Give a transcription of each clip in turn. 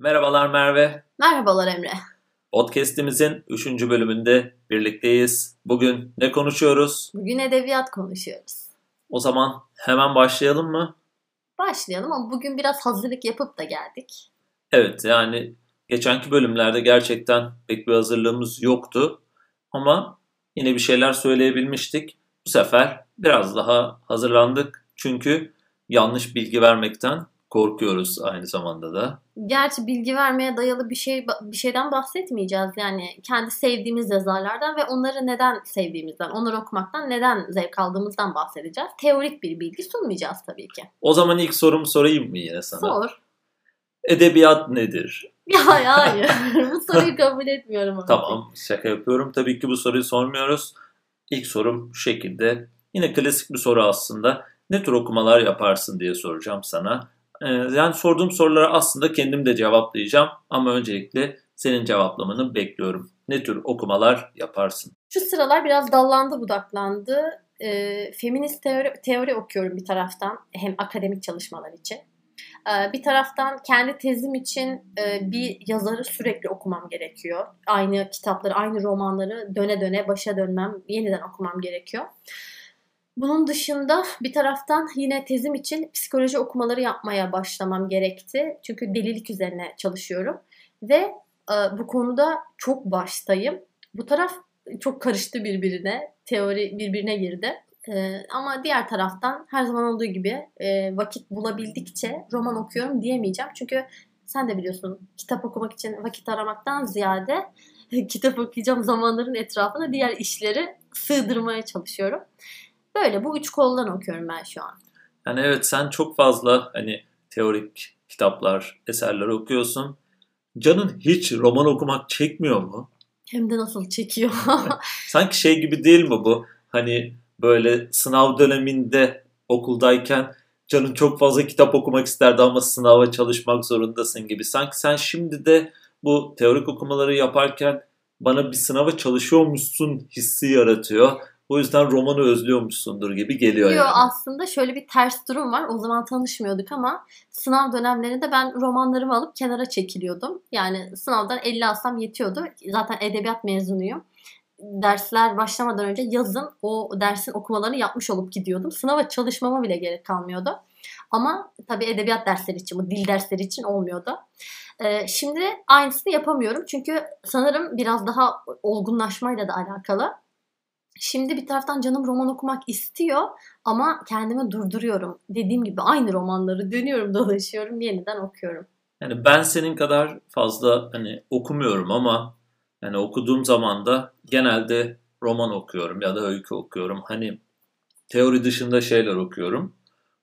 Merhabalar Merve. Merhabalar Emre. Podcast'imizin 3. bölümünde birlikteyiz. Bugün ne konuşuyoruz? Bugün edebiyat konuşuyoruz. O zaman hemen başlayalım mı? Başlayalım ama bugün biraz hazırlık yapıp da geldik. Evet yani geçenki bölümlerde gerçekten pek bir hazırlığımız yoktu. Ama yine bir şeyler söyleyebilmiştik. Bu sefer biraz daha hazırlandık. Çünkü yanlış bilgi vermekten korkuyoruz aynı zamanda da. Gerçi bilgi vermeye dayalı bir şey bir şeyden bahsetmeyeceğiz. Yani kendi sevdiğimiz yazarlardan ve onları neden sevdiğimizden, onları okumaktan neden zevk aldığımızdan bahsedeceğiz. Teorik bir bilgi sunmayacağız tabii ki. O zaman ilk sorumu sorayım mı yine sana? Sor. Edebiyat nedir? Ya hayır. bu soruyu kabul etmiyorum. Artık. Tamam şaka yapıyorum. Tabii ki bu soruyu sormuyoruz. İlk sorum şu şekilde. Yine klasik bir soru aslında. Ne tür okumalar yaparsın diye soracağım sana. Ee, yani sorduğum sorulara aslında kendim de cevaplayacağım. Ama öncelikle senin cevaplamanı bekliyorum. Ne tür okumalar yaparsın? Şu sıralar biraz dallandı budaklandı. E, feminist teori, teori okuyorum bir taraftan. Hem akademik çalışmalar için. E, bir taraftan kendi tezim için e, bir yazarı sürekli okumam gerekiyor. Aynı kitapları, aynı romanları döne döne başa dönmem, yeniden okumam gerekiyor. Bunun dışında bir taraftan yine tezim için psikoloji okumaları yapmaya başlamam gerekti. Çünkü delilik üzerine çalışıyorum. Ve e, bu konuda çok baştayım. Bu taraf çok karıştı birbirine. Teori birbirine girdi. E, ama diğer taraftan her zaman olduğu gibi e, vakit bulabildikçe roman okuyorum diyemeyeceğim. Çünkü sen de biliyorsun kitap okumak için vakit aramaktan ziyade kitap okuyacağım zamanların etrafına diğer işleri sığdırmaya çalışıyorum. Böyle bu üç koldan okuyorum ben şu an. Yani evet sen çok fazla hani teorik kitaplar, eserler okuyorsun. Canın hiç roman okumak çekmiyor mu? Hem de nasıl çekiyor. Sanki şey gibi değil mi bu? Hani böyle sınav döneminde okuldayken canın çok fazla kitap okumak isterdi ama sınava çalışmak zorundasın gibi. Sanki sen şimdi de bu teorik okumaları yaparken bana bir sınava çalışıyormuşsun hissi yaratıyor. O yüzden romanı özlüyormuşsundur gibi geliyor Yo, yani. aslında şöyle bir ters durum var. O zaman tanışmıyorduk ama sınav dönemlerinde ben romanlarımı alıp kenara çekiliyordum. Yani sınavdan 50 alsam yetiyordu. Zaten edebiyat mezunuyum. Dersler başlamadan önce yazın o dersin okumalarını yapmış olup gidiyordum. Sınava çalışmama bile gerek kalmıyordu. Ama tabii edebiyat dersleri için, bu dil dersleri için olmuyordu. Ee, şimdi aynısını yapamıyorum. Çünkü sanırım biraz daha olgunlaşmayla da alakalı. Şimdi bir taraftan canım roman okumak istiyor ama kendimi durduruyorum. Dediğim gibi aynı romanları dönüyorum dolaşıyorum yeniden okuyorum. Yani ben senin kadar fazla hani okumuyorum ama yani okuduğum zaman da genelde roman okuyorum ya da öykü okuyorum. Hani teori dışında şeyler okuyorum.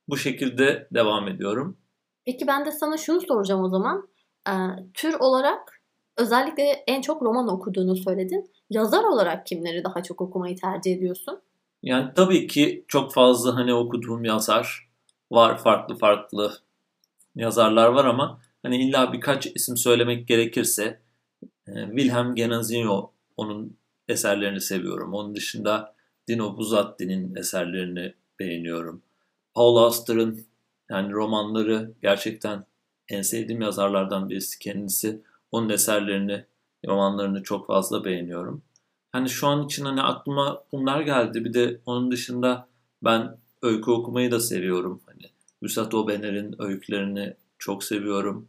Bu şekilde devam ediyorum. Peki ben de sana şunu soracağım o zaman. Ee, tür olarak özellikle en çok roman okuduğunu söyledin. Yazar olarak kimleri daha çok okumayı tercih ediyorsun? Yani tabii ki çok fazla hani okuduğum yazar var. Farklı farklı yazarlar var ama hani illa birkaç isim söylemek gerekirse e, Wilhelm Genazinho onun eserlerini seviyorum. Onun dışında Dino Buzzatti'nin eserlerini beğeniyorum. Paul Auster'ın yani romanları gerçekten en sevdiğim yazarlardan birisi kendisi. Onun eserlerini, romanlarını çok fazla beğeniyorum. Hani şu an için hani aklıma bunlar geldi. Bir de onun dışında ben öykü okumayı da seviyorum. Hani Üstad Obener'in öykülerini çok seviyorum.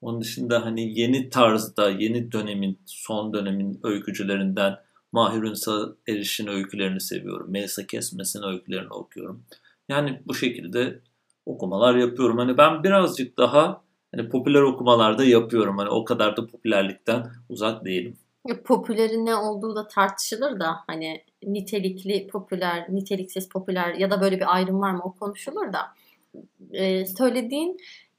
Onun dışında hani yeni tarzda, yeni dönemin, son dönemin öykücülerinden Mahir Ünsal Eriş'in öykülerini seviyorum. Melisa Kesmes'in öykülerini okuyorum. Yani bu şekilde okumalar yapıyorum. Hani ben birazcık daha hani popüler okumalarda yapıyorum. Hani o kadar da popülerlikten uzak değilim. Popülerin ne olduğu da tartışılır da hani nitelikli popüler, niteliksiz popüler ya da böyle bir ayrım var mı o konuşulur da. Ee, söylediğin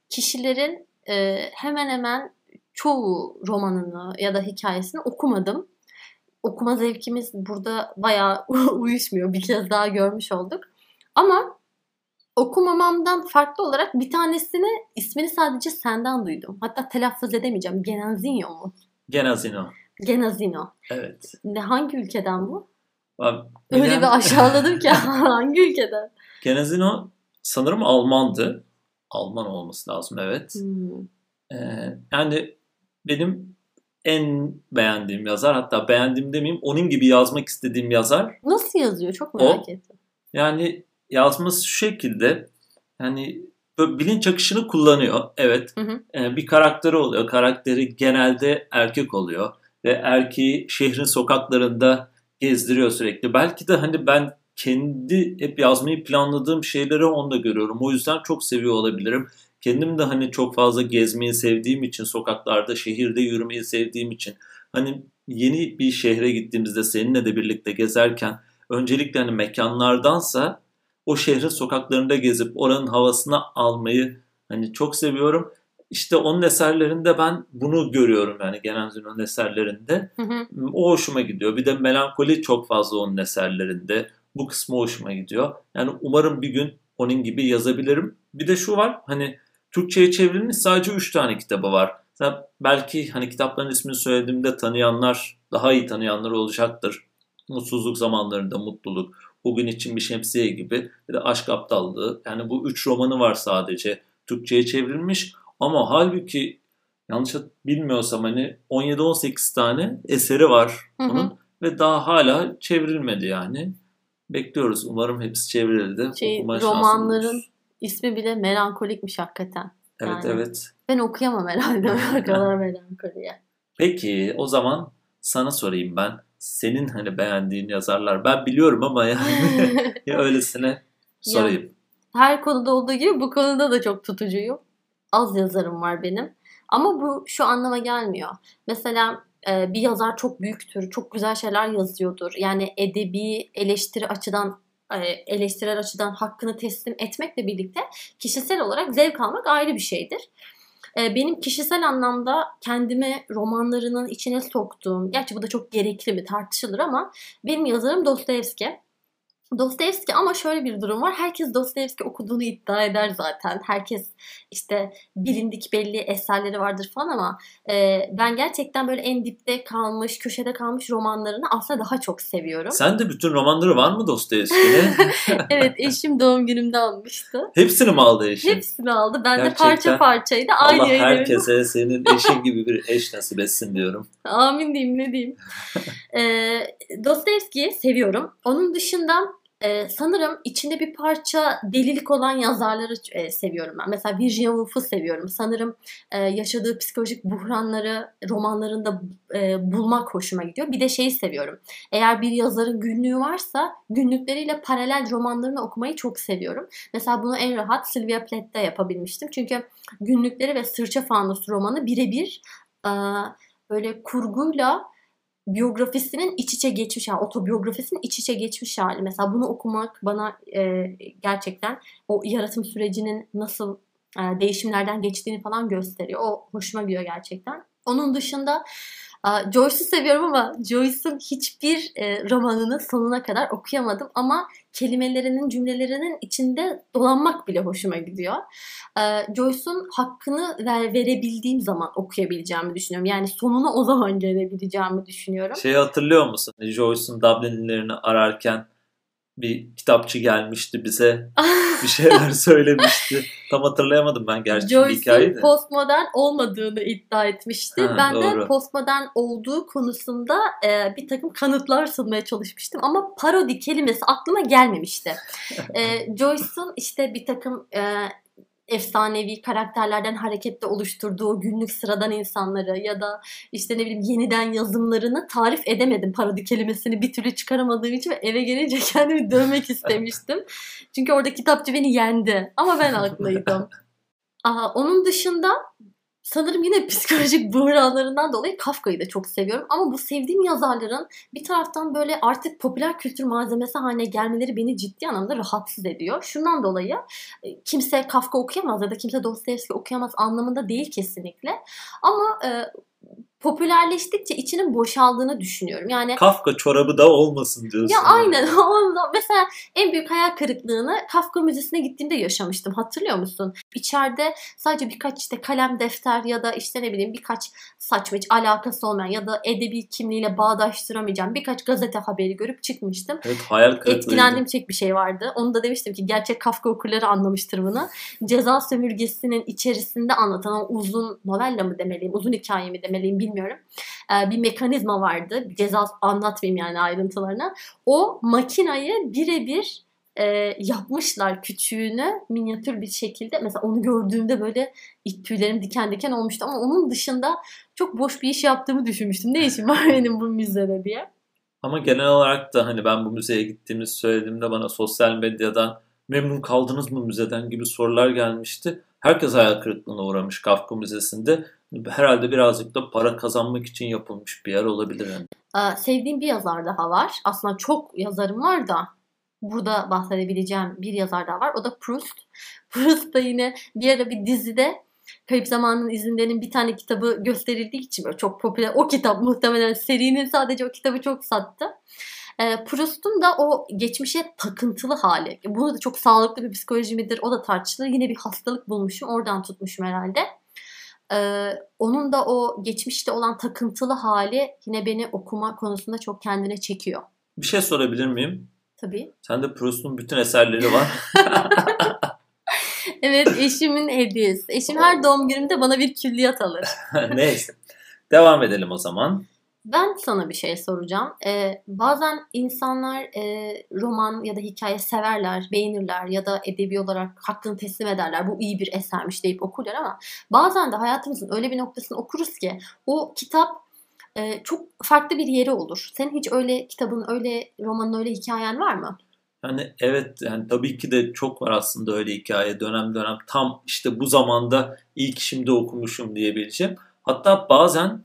kişilerin e, hemen hemen çoğu romanını ya da hikayesini okumadım. Okuma zevkimiz burada bayağı uyuşmuyor. Bir kez daha görmüş olduk. Ama okumamamdan farklı olarak bir tanesini ismini sadece senden duydum. Hatta telaffuz edemeyeceğim. Genazino mu? Genazino. Genazino. Evet. Ne hangi ülkeden bu? Abi, Öyle bir aşağıladım ki hangi ülkeden? Genazino sanırım Almandı. Alman olması lazım evet. Hmm. Ee, yani benim en beğendiğim yazar hatta beğendiğim demeyeyim onun gibi yazmak istediğim yazar. Nasıl yazıyor çok merak o, ettim. Yani yazması şu şekilde yani bilinç akışını kullanıyor. Evet. Hı hı. Ee, bir karakteri oluyor. Karakteri genelde erkek oluyor ve erkeği şehrin sokaklarında gezdiriyor sürekli. Belki de hani ben kendi hep yazmayı planladığım şeyleri onda görüyorum. O yüzden çok seviyor olabilirim. Kendim de hani çok fazla gezmeyi sevdiğim için sokaklarda, şehirde yürümeyi sevdiğim için hani yeni bir şehre gittiğimizde seninle de birlikte gezerken öncelikle hani mekanlardansa o şehrin sokaklarında gezip oranın havasını almayı hani çok seviyorum. İşte onun eserlerinde ben bunu görüyorum yani Genel eserlerinde. Hı hı. O hoşuma gidiyor. Bir de melankoli çok fazla onun eserlerinde. Bu kısmı hoşuma gidiyor. Yani umarım bir gün onun gibi yazabilirim. Bir de şu var hani Türkçe'ye çevrilmiş sadece 3 tane kitabı var. belki hani kitapların ismini söylediğimde tanıyanlar, daha iyi tanıyanlar olacaktır. Mutsuzluk zamanlarında mutluluk, bugün için bir şemsiye gibi bir de aşk aptallığı. Yani bu üç romanı var sadece Türkçe'ye çevrilmiş. Ama halbuki yanlış bilmiyorsam hani 17-18 tane eseri var onun hı hı. ve daha hala çevrilmedi yani. Bekliyoruz. Umarım hepsi çevrildi. Şey, romanların ismi bile melankolikmiş hakikaten. Evet yani. evet. Ben okuyamam herhalde o kadar melankoliye. Peki o zaman sana sorayım ben. Senin hani beğendiğin yazarlar. Ben biliyorum ama yani ya öylesine sorayım. Ya, her konuda olduğu gibi bu konuda da çok tutucuyum. Az yazarım var benim. Ama bu şu anlama gelmiyor. Mesela e, bir yazar çok büyüktür, çok güzel şeyler yazıyordur. Yani edebi eleştiri açıdan e, eleştirel açıdan hakkını teslim etmekle birlikte kişisel olarak zevk almak ayrı bir şeydir. E, benim kişisel anlamda kendimi romanlarının içine soktuğum, gerçi bu da çok gerekli mi tartışılır ama benim yazarım Dostoyevski. Dostoyevski ama şöyle bir durum var. Herkes Dostoyevski okuduğunu iddia eder zaten. Herkes işte bilindik belli eserleri vardır falan ama e, ben gerçekten böyle en dipte kalmış, köşede kalmış romanlarını aslında daha çok seviyorum. Sen de bütün romanları var mı Dostoyevski'nin? evet eşim doğum günümde almıştı. Hepsini mi aldı eşin? Hepsini aldı. Ben gerçekten, de parça parçaydı. Aynı Allah herkese senin eşin gibi bir eş nasip etsin diyorum. Amin diyeyim ne diyeyim. e, Dostoyevski'yi seviyorum. Onun dışında ee, sanırım içinde bir parça delilik olan yazarları e, seviyorum ben. Mesela Virginia Woolf'u seviyorum. Sanırım e, yaşadığı psikolojik buhranları romanlarında e, bulmak hoşuma gidiyor. Bir de şeyi seviyorum. Eğer bir yazarın günlüğü varsa günlükleriyle paralel romanlarını okumayı çok seviyorum. Mesela bunu en rahat Sylvia Plath'te yapabilmiştim. Çünkü günlükleri ve Sırça Fanus romanı birebir e, böyle kurguyla biyografisinin iç içe geçmiş hali, otobiyografisinin iç içe geçmiş hali. Mesela bunu okumak bana e, gerçekten o yaratım sürecinin nasıl e, değişimlerden geçtiğini falan gösteriyor. O hoşuma gidiyor gerçekten. Onun dışında Joyce'u seviyorum ama Joyce'un hiçbir e, romanını sonuna kadar okuyamadım ama kelimelerinin, cümlelerinin içinde dolanmak bile hoşuma gidiyor. Joyce'un hakkını ver, verebildiğim zaman okuyabileceğimi düşünüyorum. Yani sonuna o zaman gelebileceğimi düşünüyorum. Şeyi hatırlıyor musun? Joyce'un Dublin'lerini ararken bir kitapçı gelmişti bize bir şeyler söylemişti. Tam hatırlayamadım ben gerçi hikayeyi de. postmodern olmadığını iddia etmişti. Ha, ben doğru. de postmodern olduğu konusunda e, bir takım kanıtlar sunmaya çalışmıştım ama parodi kelimesi aklıma gelmemişti. e, Joyce'un işte bir takım e, efsanevi karakterlerden hareketle oluşturduğu günlük sıradan insanları ya da işte ne bileyim yeniden yazımlarını tarif edemedim parodi kelimesini bir türlü çıkaramadığım için ve eve gelince kendimi dövmek istemiştim. Çünkü orada kitapçı beni yendi ama ben haklıydım. Aa, onun dışında sanırım yine psikolojik buhranlarından dolayı Kafka'yı da çok seviyorum. Ama bu sevdiğim yazarların bir taraftan böyle artık popüler kültür malzemesi haline gelmeleri beni ciddi anlamda rahatsız ediyor. Şundan dolayı e, kimse Kafka okuyamaz ya da kimse Dostoyevski okuyamaz anlamında değil kesinlikle. Ama e, popülerleştikçe içinin boşaldığını düşünüyorum. Yani Kafka çorabı da olmasın diyorsun. ya aynen. Ondan- Mesela en büyük hayal kırıklığını Kafka Müzesi'ne gittiğimde yaşamıştım. Hatırlıyor musun? İçeride sadece birkaç işte kalem, defter ya da işte ne bileyim birkaç saçma hiç alakası olmayan ya da edebi kimliğiyle bağdaştıramayacağım birkaç gazete haberi görüp çıkmıştım. Evet hayal kırıklığıydı. Etkilendiğim tek bir şey vardı. Onu da demiştim ki gerçek Kafka okurları anlamıştır bunu. Ceza sömürgesinin içerisinde anlatan o uzun novella mı demeliyim, uzun hikaye mi demeliyim bilmiyorum. Ee, bir mekanizma vardı. Ceza anlatmayayım yani ayrıntılarını. O makinayı birebir e, yapmışlar küçüğünü minyatür bir şekilde. Mesela onu gördüğümde böyle ilk tüylerim diken diken olmuştu ama onun dışında çok boş bir iş yaptığımı düşünmüştüm. Ne işim var benim bu müzede diye. Ama genel olarak da hani ben bu müzeye gittiğimizi söylediğimde bana sosyal medyadan memnun kaldınız mı müzeden gibi sorular gelmişti. Herkes hayal kırıklığına uğramış Kafka Müzesi'nde. Herhalde birazcık da para kazanmak için yapılmış bir yer olabilir. Yani. Ee, sevdiğim bir yazar daha var. Aslında çok yazarım var da burada bahsedebileceğim bir yazar daha var. O da Proust. Proust da yine bir ara bir dizide Kayıp Zamanın İzinlerinin bir tane kitabı gösterildiği için böyle çok popüler. O kitap muhtemelen serinin sadece o kitabı çok sattı. Ee, Proust'un da o geçmişe takıntılı hali. Bunu da çok sağlıklı bir psikoloji midir o da tartışılır. Yine bir hastalık bulmuşum. Oradan tutmuşum herhalde. Ee, onun da o geçmişte olan takıntılı hali yine beni okuma konusunda çok kendine çekiyor. Bir şey sorabilir miyim? Tabii. Sende Proust'un bütün eserleri var. Evet eşimin hediyesi. Eşim her doğum günümde bana bir külliyat alır. Neyse. Devam edelim o zaman. Ben sana bir şey soracağım. Ee, bazen insanlar e, roman ya da hikaye severler, beğenirler ya da edebi olarak hakkını teslim ederler. Bu iyi bir esermiş deyip okurlar ama bazen de hayatımızın öyle bir noktasını okuruz ki o kitap e, çok farklı bir yeri olur. Senin hiç öyle kitabın, öyle romanın, öyle hikayen var mı? Yani evet yani tabii ki de çok var aslında öyle hikaye dönem dönem tam işte bu zamanda ilk şimdi okumuşum diyebileceğim. Hatta bazen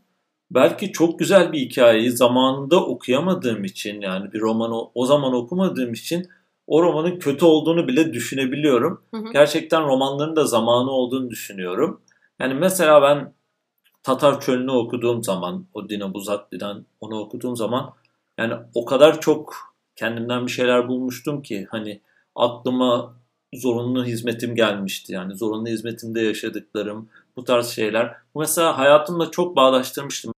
belki çok güzel bir hikayeyi zamanında okuyamadığım için yani bir romanı o zaman okumadığım için o romanın kötü olduğunu bile düşünebiliyorum. Hı hı. Gerçekten romanların da zamanı olduğunu düşünüyorum. Yani mesela ben Tatar Çölü'nü okuduğum zaman, o Dina Buzatli'den onu okuduğum zaman yani o kadar çok kendimden bir şeyler bulmuştum ki hani aklıma zorunlu hizmetim gelmişti. Yani zorunlu hizmetimde yaşadıklarım, bu tarz şeyler. Bu mesela hayatımla çok bağdaştırmıştım.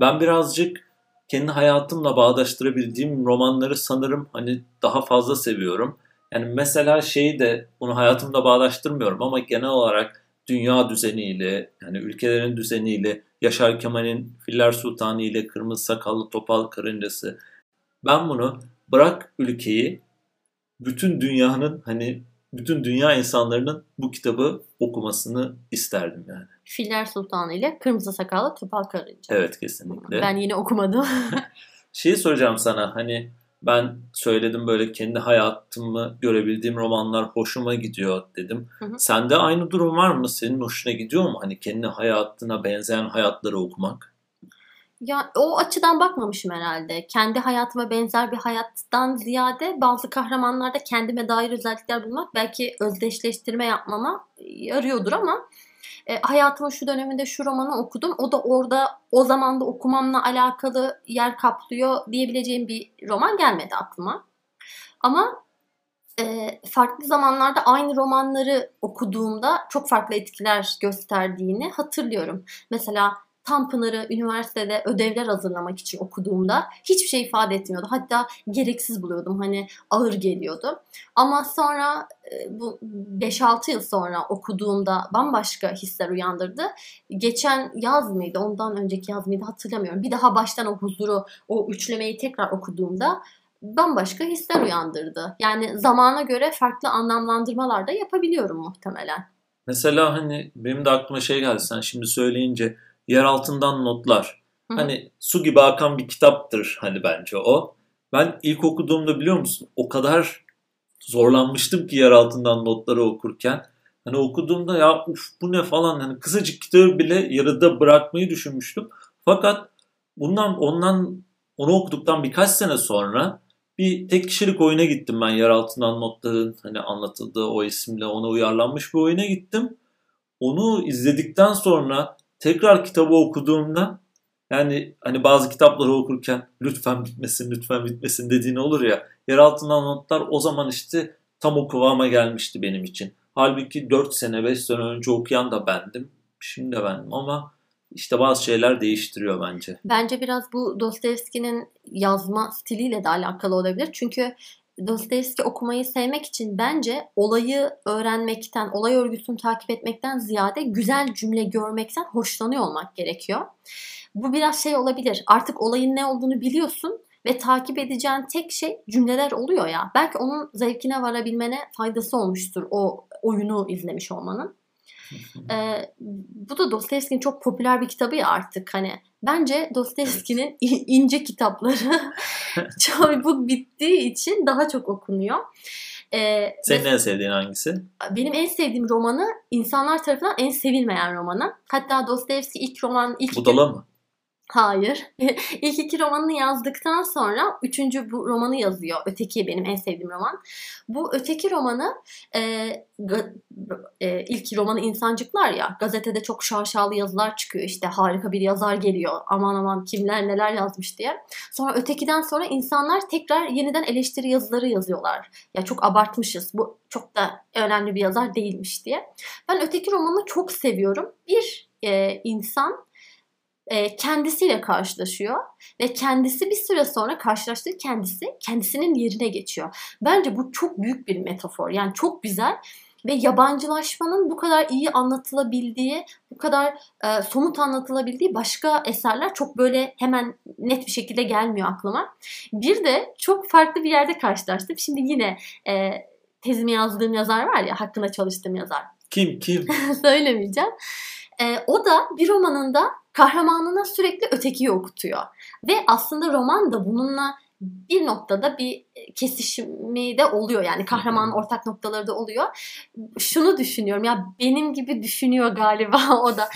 Ben birazcık kendi hayatımla bağdaştırabildiğim romanları sanırım hani daha fazla seviyorum. Yani mesela şeyi de bunu hayatımda bağdaştırmıyorum ama genel olarak dünya düzeniyle yani ülkelerin düzeniyle Yaşar Kemal'in Filler Sultanı ile Kırmızı Sakallı Topal Karıncası ben bunu bırak ülkeyi bütün dünyanın hani bütün dünya insanlarının bu kitabı okumasını isterdim yani. Filler Sultanı ile Kırmızı Sakallı Topal Karınca. Evet kesinlikle. Ben yine okumadım. Şeyi soracağım sana hani ben söyledim böyle kendi hayatımı görebildiğim romanlar hoşuma gidiyor dedim. Hı hı. Sende aynı durum var mı? Senin hoşuna gidiyor mu? Hani kendi hayatına benzeyen hayatları okumak? Ya o açıdan bakmamışım herhalde. Kendi hayatıma benzer bir hayattan ziyade bazı kahramanlarda kendime dair özellikler bulmak belki özdeşleştirme yapmama yarıyordur ama e, hayatımın şu döneminde şu romanı okudum. O da orada o zamanda okumamla alakalı yer kaplıyor diyebileceğim bir roman gelmedi aklıma. Ama e, farklı zamanlarda aynı romanları okuduğumda çok farklı etkiler gösterdiğini hatırlıyorum. Mesela Tanpınar'ı üniversitede ödevler hazırlamak için okuduğumda hiçbir şey ifade etmiyordu. Hatta gereksiz buluyordum. Hani ağır geliyordu. Ama sonra e, bu 5-6 yıl sonra okuduğumda bambaşka hisler uyandırdı. Geçen yaz mıydı, ondan önceki yaz mıydı hatırlamıyorum. Bir daha baştan o huzuru, o üçlemeyi tekrar okuduğumda bambaşka hisler uyandırdı. Yani zamana göre farklı anlamlandırmalar da yapabiliyorum muhtemelen. Mesela hani benim de aklıma şey geldi sen şimdi söyleyince yer altından notlar. Hı. Hani su gibi akan bir kitaptır hani bence o. Ben ilk okuduğumda biliyor musun o kadar zorlanmıştım ki yer altından notları okurken. Hani okuduğumda ya uf bu ne falan hani kısacık kitabı bile yarıda bırakmayı düşünmüştüm. Fakat bundan ondan onu okuduktan birkaç sene sonra bir tek kişilik oyuna gittim ben yer altından notların hani anlatıldığı o isimle ona uyarlanmış bir oyuna gittim. Onu izledikten sonra tekrar kitabı okuduğumda Yani hani bazı kitapları okurken lütfen bitmesin, lütfen bitmesin dediğin olur ya. Yer altından notlar o zaman işte tam o kıvama gelmişti benim için. Halbuki 4 sene 5 sene önce okuyan da bendim. Şimdi de bendim ama işte bazı şeyler değiştiriyor bence. Bence biraz bu Dostoyevski'nin yazma stiliyle de alakalı olabilir. Çünkü Dostoyevski okumayı sevmek için bence olayı öğrenmekten, olay örgüsünü takip etmekten ziyade güzel cümle görmekten hoşlanıyor olmak gerekiyor. Bu biraz şey olabilir. Artık olayın ne olduğunu biliyorsun ve takip edeceğin tek şey cümleler oluyor ya. Belki onun zevkine varabilmene faydası olmuştur o oyunu izlemiş olmanın. Ee, bu da Dostoyevski'nin çok popüler bir kitabı ya artık hani. Bence Dostoyevski'nin ince kitapları çabuk bittiği için daha çok okunuyor. Ee, Senin en sevdiğin hangisi? Benim en sevdiğim romanı insanlar tarafından en sevilmeyen romanı. Hatta Dostoyevski ilk roman... ilk Budala mı? Hayır. İlk iki romanını yazdıktan sonra üçüncü bu romanı yazıyor. Öteki benim en sevdiğim roman. Bu öteki romanı e, ga, e, ilk romanı insancıklar ya gazetede çok şaşalı yazılar çıkıyor. İşte harika bir yazar geliyor. Aman aman kimler neler yazmış diye. Sonra ötekiden sonra insanlar tekrar yeniden eleştiri yazıları yazıyorlar. Ya çok abartmışız. Bu çok da önemli bir yazar değilmiş diye. Ben öteki romanı çok seviyorum. Bir e, insan e, kendisiyle karşılaşıyor ve kendisi bir süre sonra karşılaştığı kendisi kendisinin yerine geçiyor. Bence bu çok büyük bir metafor. Yani çok güzel ve yabancılaşmanın bu kadar iyi anlatılabildiği, bu kadar e, somut anlatılabildiği başka eserler çok böyle hemen net bir şekilde gelmiyor aklıma. Bir de çok farklı bir yerde karşılaştım. Şimdi yine e, tezimi yazdığım yazar var ya, hakkında çalıştığım yazar. Kim kim? Söylemeyeceğim. E, o da bir romanında kahramanına sürekli ötekiyi okutuyor. Ve aslında roman da bununla bir noktada bir kesişimi de oluyor. Yani kahramanın ortak noktaları da oluyor. Şunu düşünüyorum ya benim gibi düşünüyor galiba o da.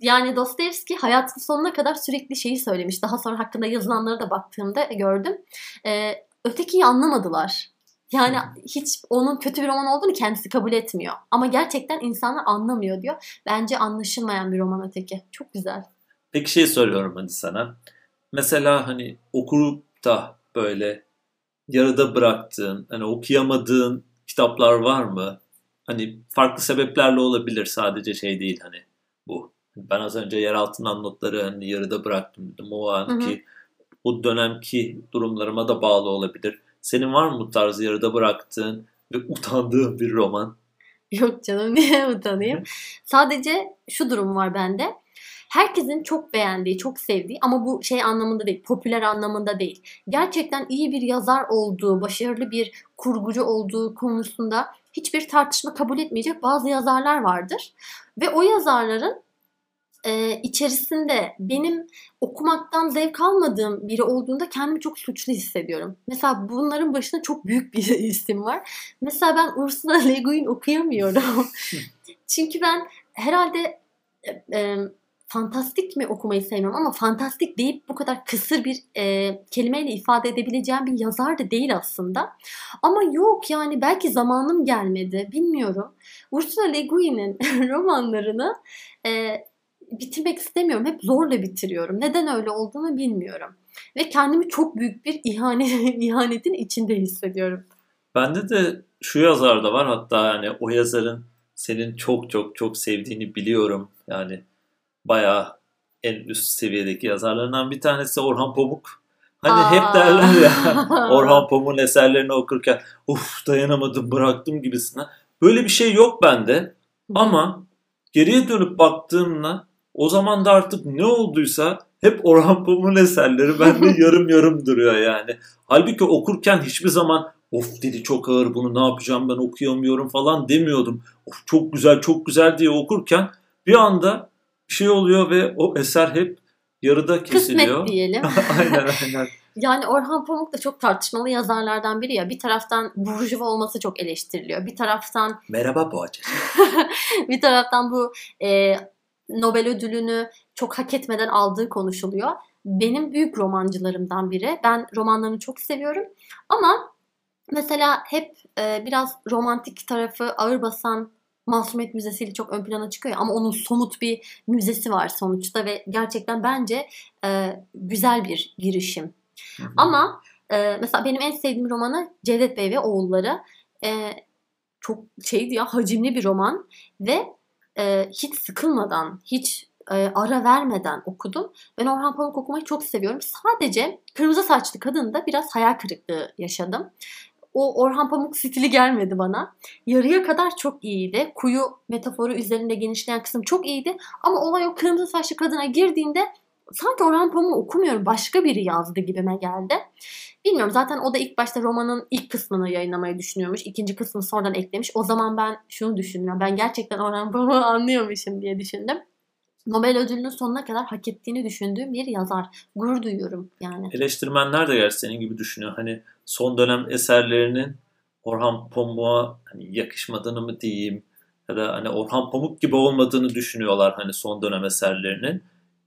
Yani Dostoyevski hayatın sonuna kadar sürekli şeyi söylemiş. Daha sonra hakkında yazılanlara da baktığımda gördüm. Ee, ötekiyi anlamadılar. Yani hiç onun kötü bir roman olduğunu kendisi kabul etmiyor. Ama gerçekten insanlar anlamıyor diyor. Bence anlaşılmayan bir roman öteki. Çok güzel. Peki şey soruyorum hadi sana. Mesela hani okurup da böyle yarıda bıraktığın, hani okuyamadığın kitaplar var mı? Hani farklı sebeplerle olabilir sadece şey değil hani bu. Ben az önce yer altından notları hani yarıda bıraktım dedim. O anki o dönemki durumlarıma da bağlı olabilir. Senin var mı bu tarz yarıda bıraktığın ve utandığın bir roman? Yok canım niye utanayım? Sadece şu durum var bende herkesin çok beğendiği, çok sevdiği ama bu şey anlamında değil, popüler anlamında değil. Gerçekten iyi bir yazar olduğu, başarılı bir kurgucu olduğu konusunda hiçbir tartışma kabul etmeyecek bazı yazarlar vardır. Ve o yazarların e, içerisinde benim okumaktan zevk almadığım biri olduğunda kendimi çok suçlu hissediyorum. Mesela bunların başında çok büyük bir isim var. Mesela ben Ursula Le Guin okuyamıyorum. Çünkü ben herhalde e, e, fantastik mi okumayı sevmiyorum ama fantastik deyip bu kadar kısır bir e, kelimeyle ifade edebileceğim bir yazar da değil aslında. Ama yok yani belki zamanım gelmedi bilmiyorum. Ursula Le Guin'in romanlarını e, bitirmek istemiyorum. Hep zorla bitiriyorum. Neden öyle olduğunu bilmiyorum. Ve kendimi çok büyük bir ihanet, ihanetin içinde hissediyorum. Bende de şu yazar da var hatta yani o yazarın senin çok çok çok sevdiğini biliyorum. Yani bayağı en üst seviyedeki yazarlarından bir tanesi Orhan Pamuk. Hani Aa. hep derler ya Orhan Pamuk'un eserlerini okurken uf dayanamadım bıraktım gibisine. Böyle bir şey yok bende. Ama geriye dönüp baktığımda o zaman da artık ne olduysa hep Orhan Pamuk'un eserleri bende yarım yarım duruyor yani. Halbuki okurken hiçbir zaman of dedi çok ağır bunu ne yapacağım ben okuyamıyorum falan demiyordum. Of çok güzel çok güzel diye okurken bir anda bir şey oluyor ve o eser hep yarıda kesiliyor. Kısmet diyelim. aynen aynen. Yani Orhan Pamuk da çok tartışmalı yazarlardan biri ya. Bir taraftan burjuva olması çok eleştiriliyor. Bir taraftan... Merhaba Boğaçı. bir taraftan bu e, Nobel ödülünü çok hak etmeden aldığı konuşuluyor. Benim büyük romancılarımdan biri. Ben romanlarını çok seviyorum. Ama mesela hep e, biraz romantik tarafı ağır basan Masumiyet Müzesi ile çok ön plana çıkıyor ama onun somut bir müzesi var sonuçta ve gerçekten bence e, güzel bir girişim. Hı hı. Ama e, mesela benim en sevdiğim romanı Cevdet Bey ve Oğulları. E, çok şeydi ya hacimli bir roman ve e, hiç sıkılmadan, hiç e, ara vermeden okudum. Ben Orhan Pamuk okumayı çok seviyorum. Sadece Kırmızı Saçlı Kadın'da biraz hayal kırıklığı yaşadım. O Orhan Pamuk stili gelmedi bana. Yarıya kadar çok iyiydi. Kuyu metaforu üzerinde genişleyen kısım çok iyiydi. Ama olay o kırmızı saçlı kadına girdiğinde sanki Orhan Pamuk okumuyorum başka biri yazdı gibime geldi. Bilmiyorum zaten o da ilk başta romanın ilk kısmını yayınlamayı düşünüyormuş. İkinci kısmını sonradan eklemiş. O zaman ben şunu düşünüyorum. Ben gerçekten Orhan Pamuk'u anlıyormuşum diye düşündüm. Nobel ödülünün sonuna kadar hak ettiğini düşündüğüm bir yazar. Gurur duyuyorum yani. Eleştirmenler de gerçi senin gibi düşünüyor. Hani son dönem eserlerinin Orhan Pamuk'a hani yakışmadığını mı diyeyim ya da hani Orhan Pamuk gibi olmadığını düşünüyorlar hani son dönem eserlerinin.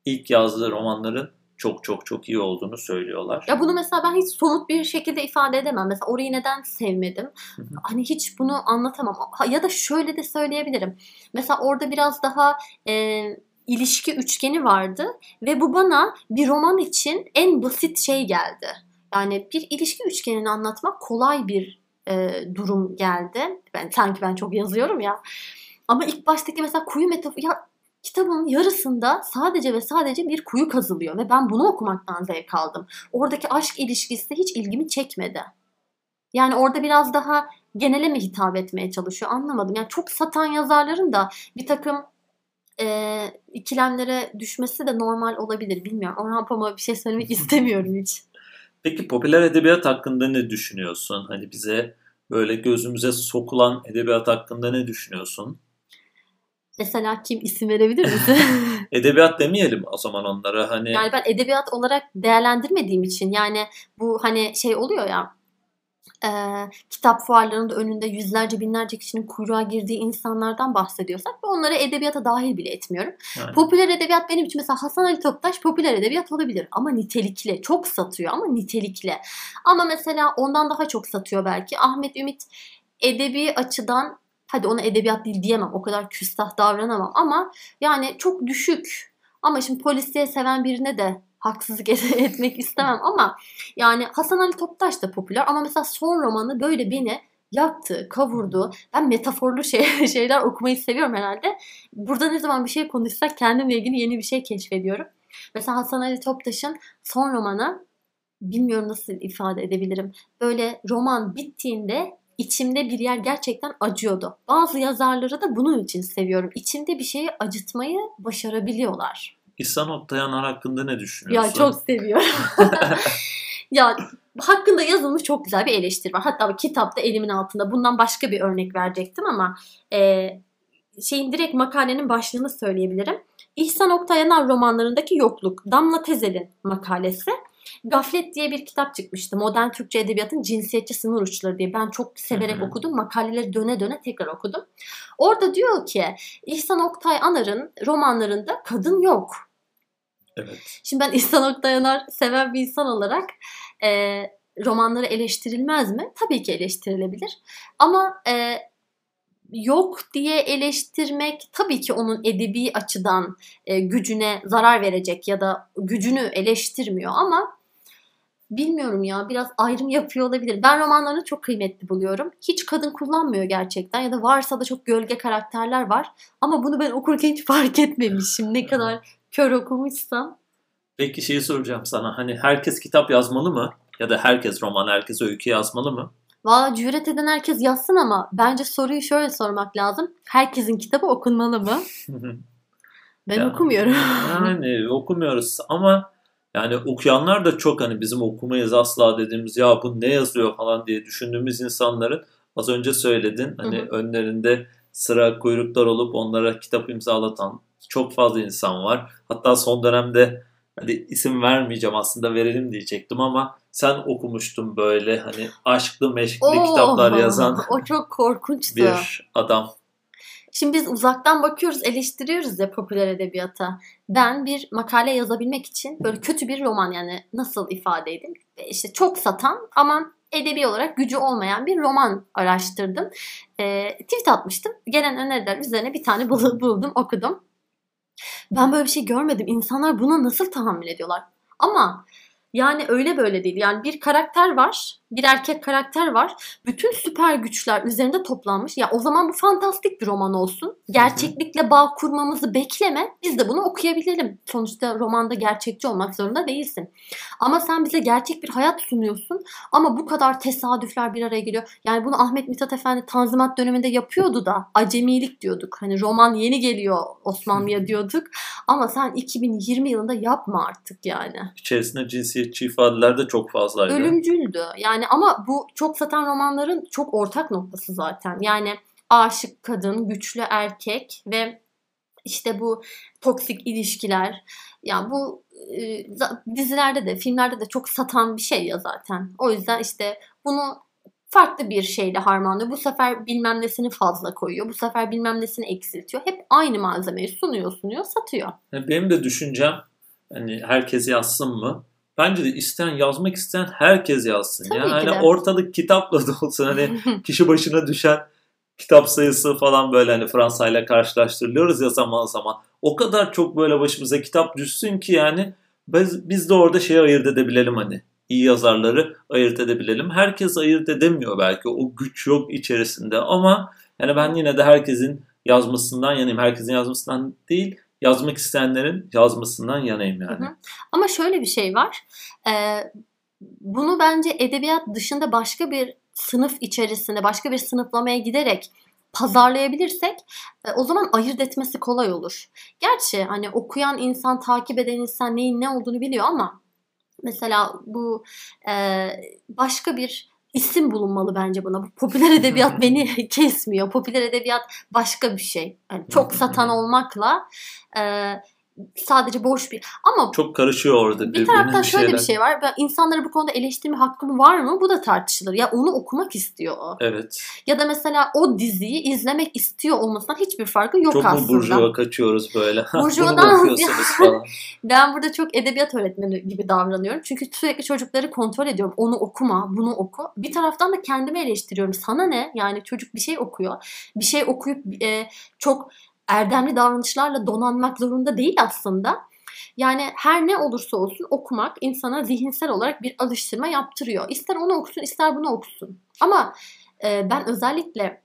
ilk yazdığı romanların çok çok çok iyi olduğunu söylüyorlar. Ya bunu mesela ben hiç somut bir şekilde ifade edemem. Mesela orayı neden sevmedim? Hani hiç bunu anlatamam. Ya da şöyle de söyleyebilirim. Mesela orada biraz daha e, ilişki üçgeni vardı ve bu bana bir roman için en basit şey geldi. Yani bir ilişki üçgenini anlatmak kolay bir e, durum geldi. Ben sanki ben çok yazıyorum ya. Ama ilk baştaki mesela kuyu metaforu ya kitabın yarısında sadece ve sadece bir kuyu kazılıyor ve ben bunu okumaktan zevk aldım. Oradaki aşk ilişkisi hiç ilgimi çekmedi. Yani orada biraz daha genele mi hitap etmeye çalışıyor anlamadım. Yani çok satan yazarların da bir takım e, ikilemlere düşmesi de normal olabilir. Bilmiyorum. Orhan Pamuk'a bir şey söylemek istemiyorum hiç. Peki popüler edebiyat hakkında ne düşünüyorsun? Hani bize böyle gözümüze sokulan edebiyat hakkında ne düşünüyorsun? Mesela kim isim verebilir misin? edebiyat demeyelim o zaman onlara hani. Yani ben edebiyat olarak değerlendirmediğim için yani bu hani şey oluyor ya e, kitap fuarlarında önünde yüzlerce binlerce kişinin kuyruğa girdiği insanlardan bahsediyorsak ve onları edebiyata dahil bile etmiyorum. Yani. Popüler edebiyat benim için mesela Hasan Ali Toptaş popüler edebiyat olabilir ama nitelikli. Çok satıyor ama nitelikli. Ama mesela ondan daha çok satıyor belki. Ahmet Ümit edebi açıdan hadi ona edebiyat değil diyemem. O kadar küstah davranamam ama yani çok düşük. Ama şimdi polisiye seven birine de haksızlık etmek istemem ama yani Hasan Ali Toptaş da popüler ama mesela son romanı böyle beni yaktı, kavurdu. Ben metaforlu şey, şeyler okumayı seviyorum herhalde. Burada ne zaman bir şey konuşsak kendimle ilgili yeni bir şey keşfediyorum. Mesela Hasan Ali Toptaş'ın son romanı bilmiyorum nasıl ifade edebilirim. Böyle roman bittiğinde içimde bir yer gerçekten acıyordu. Bazı yazarları da bunun için seviyorum. İçimde bir şeyi acıtmayı başarabiliyorlar. İhsan Oktayanar hakkında ne düşünüyorsun? Ya çok seviyorum. ya hakkında yazılmış çok güzel bir eleştiri var. Hatta kitapta elimin altında. Bundan başka bir örnek verecektim ama e, şeyin direkt makalenin başlığını söyleyebilirim. İhsan Oktayanar romanlarındaki yokluk. Damla Tezel'in makalesi. Gaflet diye bir kitap çıkmıştı. Modern Türkçe Edebiyatın Cinsiyetçi Sınır Uçları diye. Ben çok severek Hı-hı. okudum. Makaleleri döne döne tekrar okudum. Orada diyor ki İhsan Oktay Anar'ın romanlarında kadın yok. Evet. Şimdi ben İhsan Oktayanar seven bir insan olarak e, romanları eleştirilmez mi? Tabii ki eleştirilebilir. Ama e, yok diye eleştirmek tabii ki onun edebi açıdan e, gücüne zarar verecek ya da gücünü eleştirmiyor ama bilmiyorum ya biraz ayrım yapıyor olabilir. Ben romanlarını çok kıymetli buluyorum. Hiç kadın kullanmıyor gerçekten ya da varsa da çok gölge karakterler var. Ama bunu ben okurken hiç fark etmemişim. Ne kadar kör okumuşsam. Peki şeyi soracağım sana. Hani herkes kitap yazmalı mı? Ya da herkes roman, herkes öykü yazmalı mı? Valla cüret eden herkes yazsın ama bence soruyu şöyle sormak lazım. Herkesin kitabı okunmalı mı? ben yani, okumuyorum. yani okumuyoruz ama yani okuyanlar da çok hani bizim okumayız asla dediğimiz ya bu ne yazıyor falan diye düşündüğümüz insanların az önce söyledin hani hı hı. önlerinde sıra kuyruklar olup onlara kitap imzalatan çok fazla insan var. Hatta son dönemde hani isim vermeyeceğim aslında verelim diyecektim ama sen okumuştun böyle hani aşklı meşkli Oo, kitaplar yazan o çok korkunçtu. bir adam. Şimdi biz uzaktan bakıyoruz, eleştiriyoruz ya popüler edebiyata. Ben bir makale yazabilmek için böyle kötü bir roman yani nasıl ifade edeyim? İşte çok satan ama edebi olarak gücü olmayan bir roman araştırdım. E, tweet atmıştım. Gelen öneriler üzerine bir tane buldum, okudum. Ben böyle bir şey görmedim. İnsanlar buna nasıl tahammül ediyorlar? Ama yani öyle böyle değil. Yani bir karakter var, bir erkek karakter var. Bütün süper güçler üzerinde toplanmış. Ya o zaman bu fantastik bir roman olsun. Gerçeklikle bağ kurmamızı bekleme. Biz de bunu okuyabilelim. Sonuçta romanda gerçekçi olmak zorunda değilsin. Ama sen bize gerçek bir hayat sunuyorsun. Ama bu kadar tesadüfler bir araya geliyor. Yani bunu Ahmet Mithat Efendi Tanzimat döneminde yapıyordu da acemilik diyorduk. Hani roman yeni geliyor Osmanlı'ya diyorduk. Ama sen 2020 yılında yapma artık yani. İçerisinde cinsiyetçi ifadeler de çok fazlaydı. Ölümcüldü. Yani ama bu çok satan romanların çok ortak noktası zaten. Yani aşık kadın, güçlü erkek ve işte bu toksik ilişkiler. Yani bu e, dizilerde de filmlerde de çok satan bir şey ya zaten. O yüzden işte bunu farklı bir şeyle harmanlıyor. Bu sefer bilmem nesini fazla koyuyor. Bu sefer bilmem nesini eksiltiyor. Hep aynı malzemeyi sunuyor sunuyor satıyor. Benim de düşüncem hani herkes yazsın mı? Bence de isteyen yazmak isteyen herkes yazsın. Tabii ya. Hani ortalık kitapla da olsun hani kişi başına düşen kitap sayısı falan böyle hani Fransa ile karşılaştırılıyoruz ya zaman zaman. O kadar çok böyle başımıza kitap düşsün ki yani biz, biz de orada şeyi ayırt edebilelim hani. iyi yazarları ayırt edebilelim. Herkes ayırt edemiyor belki. O güç yok içerisinde ama yani ben yine de herkesin yazmasından yanayım. Herkesin yazmasından değil yazmak isteyenlerin yazmasından yanayım yani. Hı hı. Ama şöyle bir şey var. Ee, bunu bence edebiyat dışında başka bir sınıf içerisinde, başka bir sınıflamaya giderek pazarlayabilirsek e, o zaman ayırt etmesi kolay olur. Gerçi hani okuyan insan, takip eden insan neyin ne olduğunu biliyor ama mesela bu e, başka bir isim bulunmalı bence buna. Bu popüler edebiyat beni kesmiyor. Popüler edebiyat başka bir şey. Yani çok satan olmakla e, sadece boş bir ama çok karışıyor orada bir taraftan şöyle şeyler. bir şey var. Ben insanlara bu konuda eleştirme hakkım var mı? Bu da tartışılır. Ya onu okumak istiyor o. Evet. Ya da mesela o diziyi izlemek istiyor olmasından hiçbir farkı yok çok aslında. Çok mu burjuva kaçıyoruz böyle? Burjuvadan falan. ben burada çok edebiyat öğretmeni gibi davranıyorum. Çünkü sürekli çocukları kontrol ediyorum. Onu okuma, bunu oku. Bir taraftan da kendimi eleştiriyorum. Sana ne? Yani çocuk bir şey okuyor. Bir şey okuyup e, çok erdemli davranışlarla donanmak zorunda değil aslında. Yani her ne olursa olsun okumak insana zihinsel olarak bir alıştırma yaptırıyor. İster onu okusun ister bunu okusun. Ama e, ben özellikle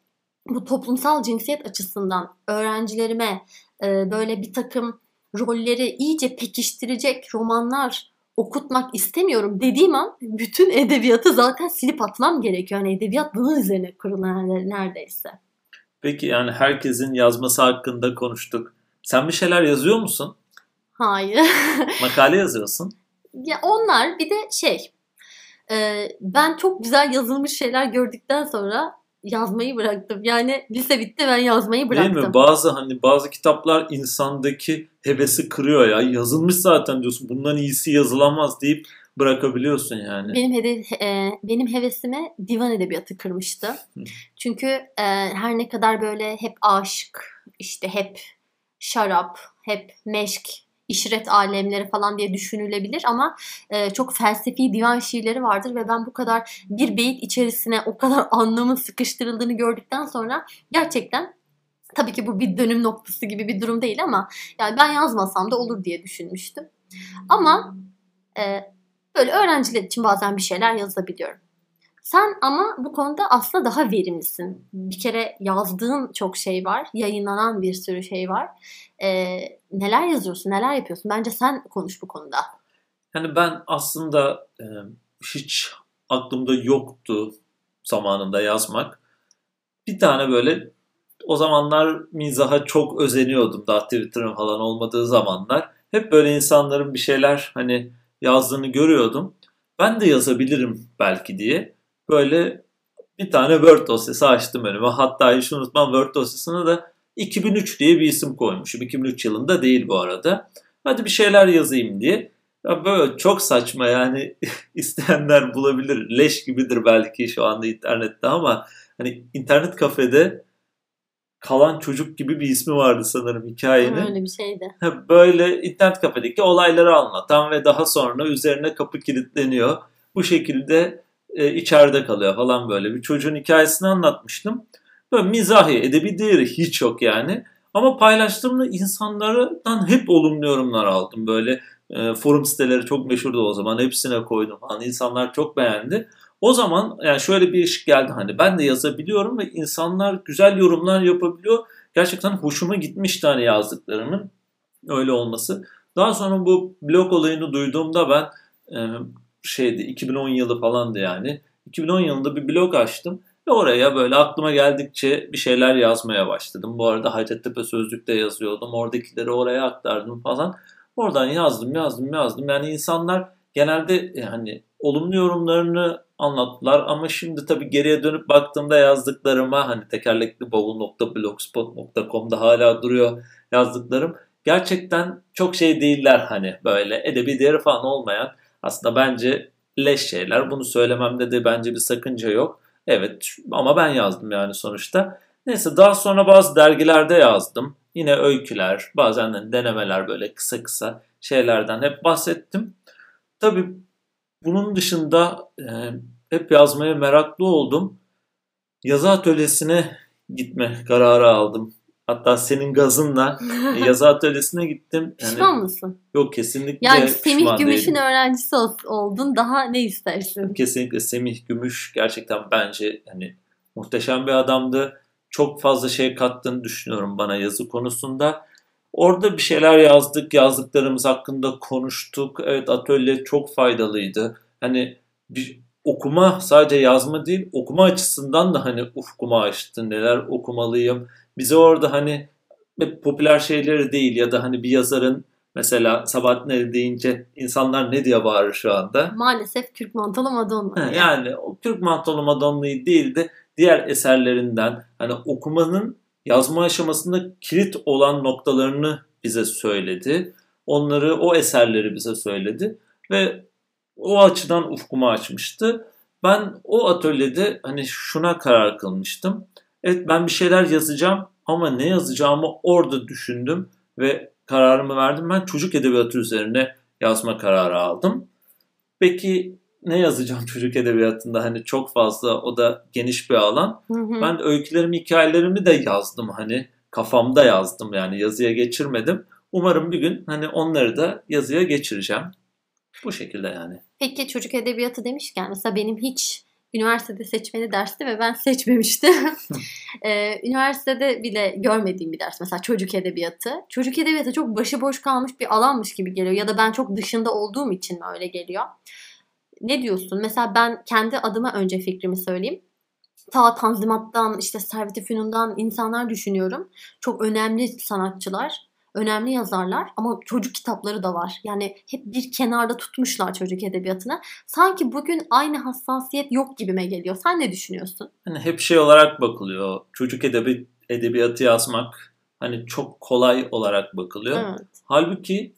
bu toplumsal cinsiyet açısından öğrencilerime e, böyle bir takım rolleri iyice pekiştirecek romanlar okutmak istemiyorum dediğim an bütün edebiyatı zaten silip atmam gerekiyor. Yani edebiyat bunun üzerine kurulan neredeyse. Peki yani herkesin yazması hakkında konuştuk. Sen bir şeyler yazıyor musun? Hayır. Makale yazıyorsun. Ya onlar bir de şey e, ben çok güzel yazılmış şeyler gördükten sonra yazmayı bıraktım. Yani lise bitti ben yazmayı bıraktım. Değil mi? Bazı hani bazı kitaplar insandaki hevesi kırıyor ya. Yazılmış zaten diyorsun. Bundan iyisi yazılamaz deyip bırakabiliyorsun yani. Benim hedef, e, benim hevesimi divan edebiyatı kırmıştı. Çünkü e, her ne kadar böyle hep aşık, işte hep şarap, hep meşk, işret alemleri falan diye düşünülebilir ama e, çok felsefi divan şiirleri vardır ve ben bu kadar bir beyit içerisine o kadar anlamın sıkıştırıldığını gördükten sonra gerçekten tabii ki bu bir dönüm noktası gibi bir durum değil ama yani ben yazmasam da olur diye düşünmüştüm. Ama e, Böyle öğrenciler için bazen bir şeyler yazabiliyorum. Sen ama bu konuda aslında daha verimlisin. Bir kere yazdığın çok şey var. Yayınlanan bir sürü şey var. Ee, neler yazıyorsun, neler yapıyorsun? Bence sen konuş bu konuda. Yani ben aslında e, hiç aklımda yoktu zamanında yazmak. Bir tane böyle o zamanlar mizaha çok özeniyordum daha Twitter'ın falan olmadığı zamanlar. Hep böyle insanların bir şeyler hani yazdığını görüyordum. Ben de yazabilirim belki diye. Böyle bir tane Word dosyası açtım önüme. Hatta hiç unutmam Word dosyasına da 2003 diye bir isim koymuşum. 2003 yılında değil bu arada. Hadi bir şeyler yazayım diye. Ya böyle çok saçma yani isteyenler bulabilir. Leş gibidir belki şu anda internette ama hani internet kafede kalan çocuk gibi bir ismi vardı sanırım hikayenin. Öyle bir şeydi. Böyle internet kafedeki olayları anlatan ve daha sonra üzerine kapı kilitleniyor. Bu şekilde e, içeride kalıyor falan böyle. Bir çocuğun hikayesini anlatmıştım. Böyle mizahi, edebi değeri hiç yok yani. Ama paylaştığımda insanlardan hep olumlu yorumlar aldım. Böyle e, forum siteleri çok meşhurdu o zaman. Hepsine koydum falan. İnsanlar çok beğendi. O zaman yani şöyle bir iş geldi hani ben de yazabiliyorum ve insanlar güzel yorumlar yapabiliyor. Gerçekten hoşuma gitmişti hani yazdıklarımın öyle olması. Daha sonra bu blog olayını duyduğumda ben e, şeydi 2010 yılı falandı yani. 2010 yılında bir blog açtım ve oraya böyle aklıma geldikçe bir şeyler yazmaya başladım. Bu arada Hacettepe Sözlük'te yazıyordum. Oradakileri oraya aktardım falan. Oradan yazdım, yazdım, yazdım. Yani insanlar genelde hani olumlu yorumlarını anlattılar ama şimdi tabii geriye dönüp baktığımda yazdıklarıma hani tekerlekli bavul.blogspot.com'da hala duruyor yazdıklarım. Gerçekten çok şey değiller hani böyle edebi değeri falan olmayan aslında bence leş şeyler. Bunu söylememde de bence bir sakınca yok. Evet ama ben yazdım yani sonuçta. Neyse daha sonra bazı dergilerde yazdım. Yine öyküler, bazen de denemeler böyle kısa kısa şeylerden hep bahsettim. Tabii bunun dışında e, hep yazmaya meraklı oldum. Yazı atölyesine gitme kararı aldım. Hatta senin gazınla yazı atölyesine gittim. Yani, pişman mısın? Yok kesinlikle Yani Semih Gümüş'ün öğrencisi oldun. Daha ne istersin? Kesinlikle Semih Gümüş gerçekten bence hani muhteşem bir adamdı. Çok fazla şey kattığını düşünüyorum bana yazı konusunda. Orada bir şeyler yazdık, yazdıklarımız hakkında konuştuk. Evet atölye çok faydalıydı. Hani bir okuma sadece yazma değil, okuma açısından da hani ufkumu açtı. Neler okumalıyım, bize orada hani popüler şeyleri değil ya da hani bir yazarın mesela Sabahattin Ali deyince insanlar ne diye bağırır şu anda? Maalesef Türk Mantolu Madonna. yani o Türk Mantolu Madonna'yı değil de diğer eserlerinden hani okumanın yazma aşamasında kilit olan noktalarını bize söyledi. Onları, o eserleri bize söyledi ve o açıdan ufkumu açmıştı. Ben o atölyede hani şuna karar kılmıştım. Evet ben bir şeyler yazacağım ama ne yazacağımı orada düşündüm ve kararımı verdim. Ben çocuk edebiyatı üzerine yazma kararı aldım. Peki ne yazacağım çocuk edebiyatında hani çok fazla o da geniş bir alan. Hı hı. Ben öykülerimi, hikayelerimi de yazdım hani kafamda yazdım yani yazıya geçirmedim. Umarım bir gün hani onları da yazıya geçireceğim. Bu şekilde yani. Peki çocuk edebiyatı demişken mesela benim hiç üniversitede seçmeli dersti ve ben seçmemiştim. ee, üniversitede bile görmediğim bir ders mesela çocuk edebiyatı. Çocuk edebiyatı çok başıboş kalmış bir alanmış gibi geliyor ya da ben çok dışında olduğum için mi öyle geliyor? Ne diyorsun? Mesela ben kendi adıma önce fikrimi söyleyeyim. Ta Tanzimat'tan işte Servet-i Fünun'dan insanlar düşünüyorum. Çok önemli sanatçılar önemli yazarlar ama çocuk kitapları da var. Yani hep bir kenarda tutmuşlar çocuk edebiyatına. Sanki bugün aynı hassasiyet yok gibime geliyor. Sen ne düşünüyorsun? Hani hep şey olarak bakılıyor. Çocuk edebi, edebiyatı yazmak hani çok kolay olarak bakılıyor. Evet. Halbuki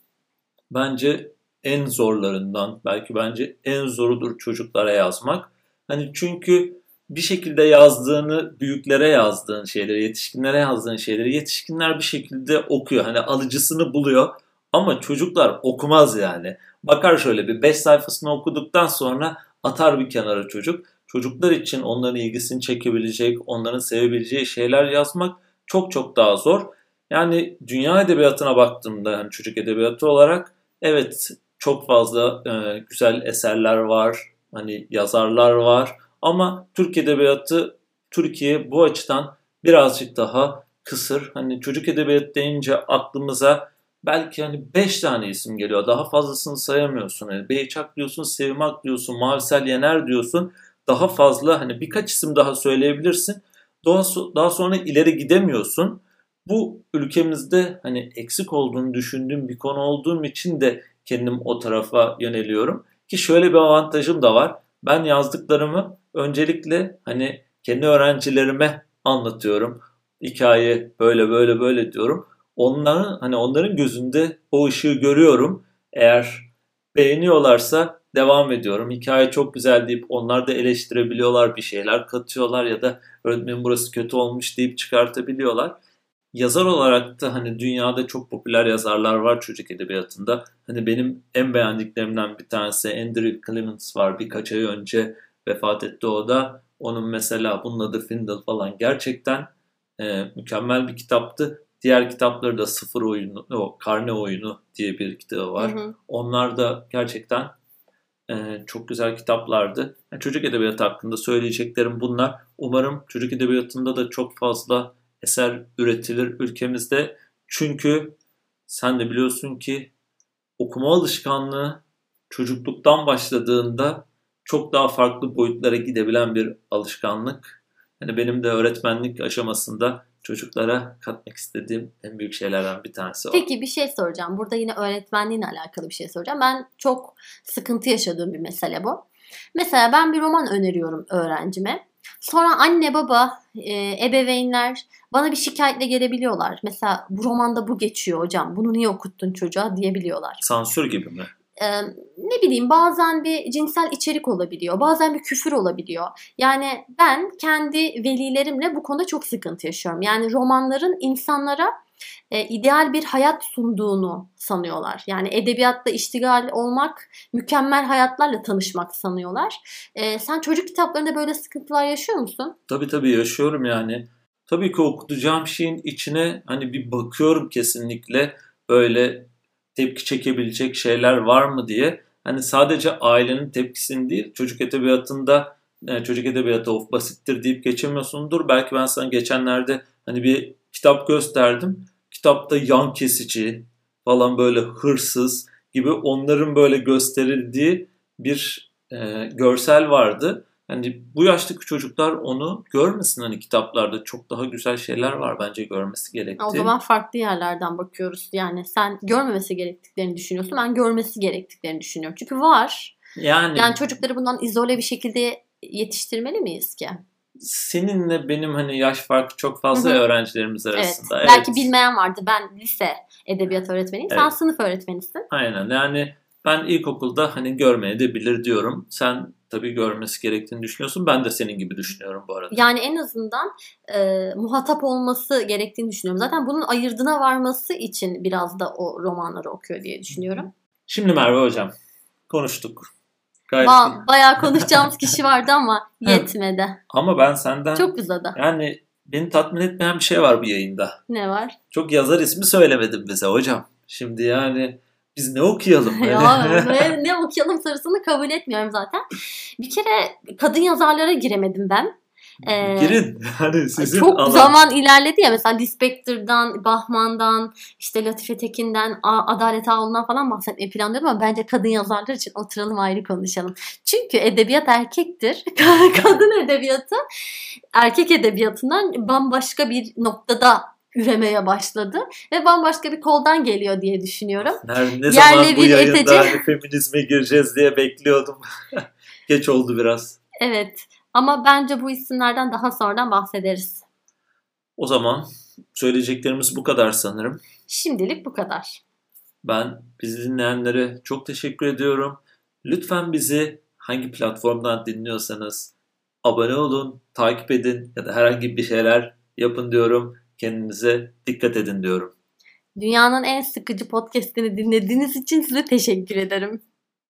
bence en zorlarından belki bence en zorudur çocuklara yazmak. Hani çünkü bir şekilde yazdığını büyüklere yazdığın şeyleri, yetişkinlere yazdığın şeyleri yetişkinler bir şekilde okuyor. Hani alıcısını buluyor ama çocuklar okumaz yani. Bakar şöyle bir 5 sayfasını okuduktan sonra atar bir kenara çocuk. Çocuklar için onların ilgisini çekebilecek, onların sevebileceği şeyler yazmak çok çok daha zor. Yani dünya edebiyatına baktığımda yani çocuk edebiyatı olarak evet çok fazla e, güzel eserler var. Hani yazarlar var ama Türk Edebiyatı Türkiye bu açıdan birazcık daha kısır. Hani çocuk edebiyatı deyince aklımıza belki hani 5 tane isim geliyor. Daha fazlasını sayamıyorsun. Yani Beyçak diyorsun, Sevmak diyorsun, Mavisel Yener diyorsun. Daha fazla hani birkaç isim daha söyleyebilirsin. Daha, daha sonra ileri gidemiyorsun. Bu ülkemizde hani eksik olduğunu düşündüğüm bir konu olduğum için de kendim o tarafa yöneliyorum. Ki şöyle bir avantajım da var. Ben yazdıklarımı öncelikle hani kendi öğrencilerime anlatıyorum. Hikaye böyle böyle böyle diyorum. Onların hani onların gözünde o ışığı görüyorum. Eğer beğeniyorlarsa devam ediyorum. Hikaye çok güzel deyip onlar da eleştirebiliyorlar bir şeyler katıyorlar ya da öğretmenin burası kötü olmuş deyip çıkartabiliyorlar. Yazar olarak da hani dünyada çok popüler yazarlar var çocuk edebiyatında. Hani benim en beğendiklerimden bir tanesi Andrew Clements var birkaç ay önce vefat etti o da. Onun mesela bunun adı Findle falan gerçekten e, mükemmel bir kitaptı. Diğer kitapları da Sıfır Oyunu, o Karne Oyunu diye bir kitabı var. Hı hı. Onlar da gerçekten e, çok güzel kitaplardı. Yani çocuk edebiyatı hakkında söyleyeceklerim bunlar. Umarım çocuk edebiyatında da çok fazla eser üretilir ülkemizde. Çünkü sen de biliyorsun ki okuma alışkanlığı çocukluktan başladığında çok daha farklı boyutlara gidebilen bir alışkanlık. Yani benim de öğretmenlik aşamasında çocuklara katmak istediğim en büyük şeylerden bir tanesi o. Peki bir şey soracağım. Burada yine öğretmenliğinle alakalı bir şey soracağım. Ben çok sıkıntı yaşadığım bir mesele bu. Mesela ben bir roman öneriyorum öğrencime. Sonra anne baba, e, ebeveynler bana bir şikayetle gelebiliyorlar. Mesela bu romanda bu geçiyor hocam. Bunu niye okuttun çocuğa diyebiliyorlar. Sansür gibi mi? Ee, ne bileyim bazen bir cinsel içerik olabiliyor. Bazen bir küfür olabiliyor. Yani ben kendi velilerimle bu konuda çok sıkıntı yaşıyorum. Yani romanların insanlara e, ideal bir hayat sunduğunu sanıyorlar. Yani edebiyatla iştigal olmak, mükemmel hayatlarla tanışmak sanıyorlar. E, sen çocuk kitaplarında böyle sıkıntılar yaşıyor musun? Tabii tabii yaşıyorum yani. Tabii ki okutacağım şeyin içine hani bir bakıyorum kesinlikle böyle tepki çekebilecek şeyler var mı diye. Hani sadece ailenin tepkisini değil çocuk edebiyatında e, çocuk edebiyatı of basittir deyip geçemiyorsundur. Belki ben sana geçenlerde hani bir kitap gösterdim. Kitapta yan kesici falan böyle hırsız gibi onların böyle gösterildiği bir e, görsel vardı. Hani bu yaştaki çocuklar onu görmesin hani kitaplarda çok daha güzel şeyler var bence görmesi gerektiği. O zaman farklı yerlerden bakıyoruz. Yani sen görmemesi gerektiklerini düşünüyorsun. Ben görmesi gerektiklerini düşünüyorum. Çünkü var. Yani, Yani çocukları bundan izole bir şekilde yetiştirmeli miyiz ki? Seninle benim hani yaş farkı çok fazla Hı hı. öğrencilerimiz Evet. arasında. Belki bilmeyen vardı. Ben lise edebiyat öğretmeniyim. Sen Evet. sınıf öğretmenisin. Aynen yani ben ilkokulda hani görmeye de bilir diyorum. Sen tabii görmesi gerektiğini düşünüyorsun. Ben de senin gibi düşünüyorum bu arada. Yani en azından e, muhatap olması gerektiğini düşünüyorum. Zaten bunun ayırdına varması için biraz da o romanları okuyor diye düşünüyorum. Şimdi Merve Hocam konuştuk. Gayet iyi. Ba- bayağı konuşacağımız kişi vardı ama yetmedi. Ama ben senden Çok uzadı. yani beni tatmin etmeyen bir şey var bu yayında. Ne var? Çok yazar ismi söylemedin bize hocam. Şimdi yani biz ne okuyalım? ya ne, ne okuyalım sarısını kabul etmiyorum zaten. Bir kere kadın yazarlara giremedim ben. Ee, Girin. Hani sizin Çok alan- zaman ilerledi ya mesela Lispector'dan, Bahman'dan, işte Latife Tekin'den, Adalet Ağoğlu'ndan falan bahsetmeyi planlıyordum ama bence kadın yazarlar için oturalım ayrı konuşalım. Çünkü edebiyat erkektir. kadın edebiyatı erkek edebiyatından bambaşka bir noktada üremeye başladı ve bambaşka bir koldan geliyor diye düşünüyorum. Nerede, ne zaman Yerle bu bir yayında edici. hani feminizme gireceğiz diye bekliyordum. Geç oldu biraz. Evet ama bence bu isimlerden daha sonradan bahsederiz. O zaman söyleyeceklerimiz bu kadar sanırım. Şimdilik bu kadar. Ben bizi dinleyenlere çok teşekkür ediyorum. Lütfen bizi hangi platformdan dinliyorsanız abone olun, takip edin ya da herhangi bir şeyler yapın diyorum. Kendinize dikkat edin diyorum. Dünyanın en sıkıcı podcastini dinlediğiniz için size teşekkür ederim.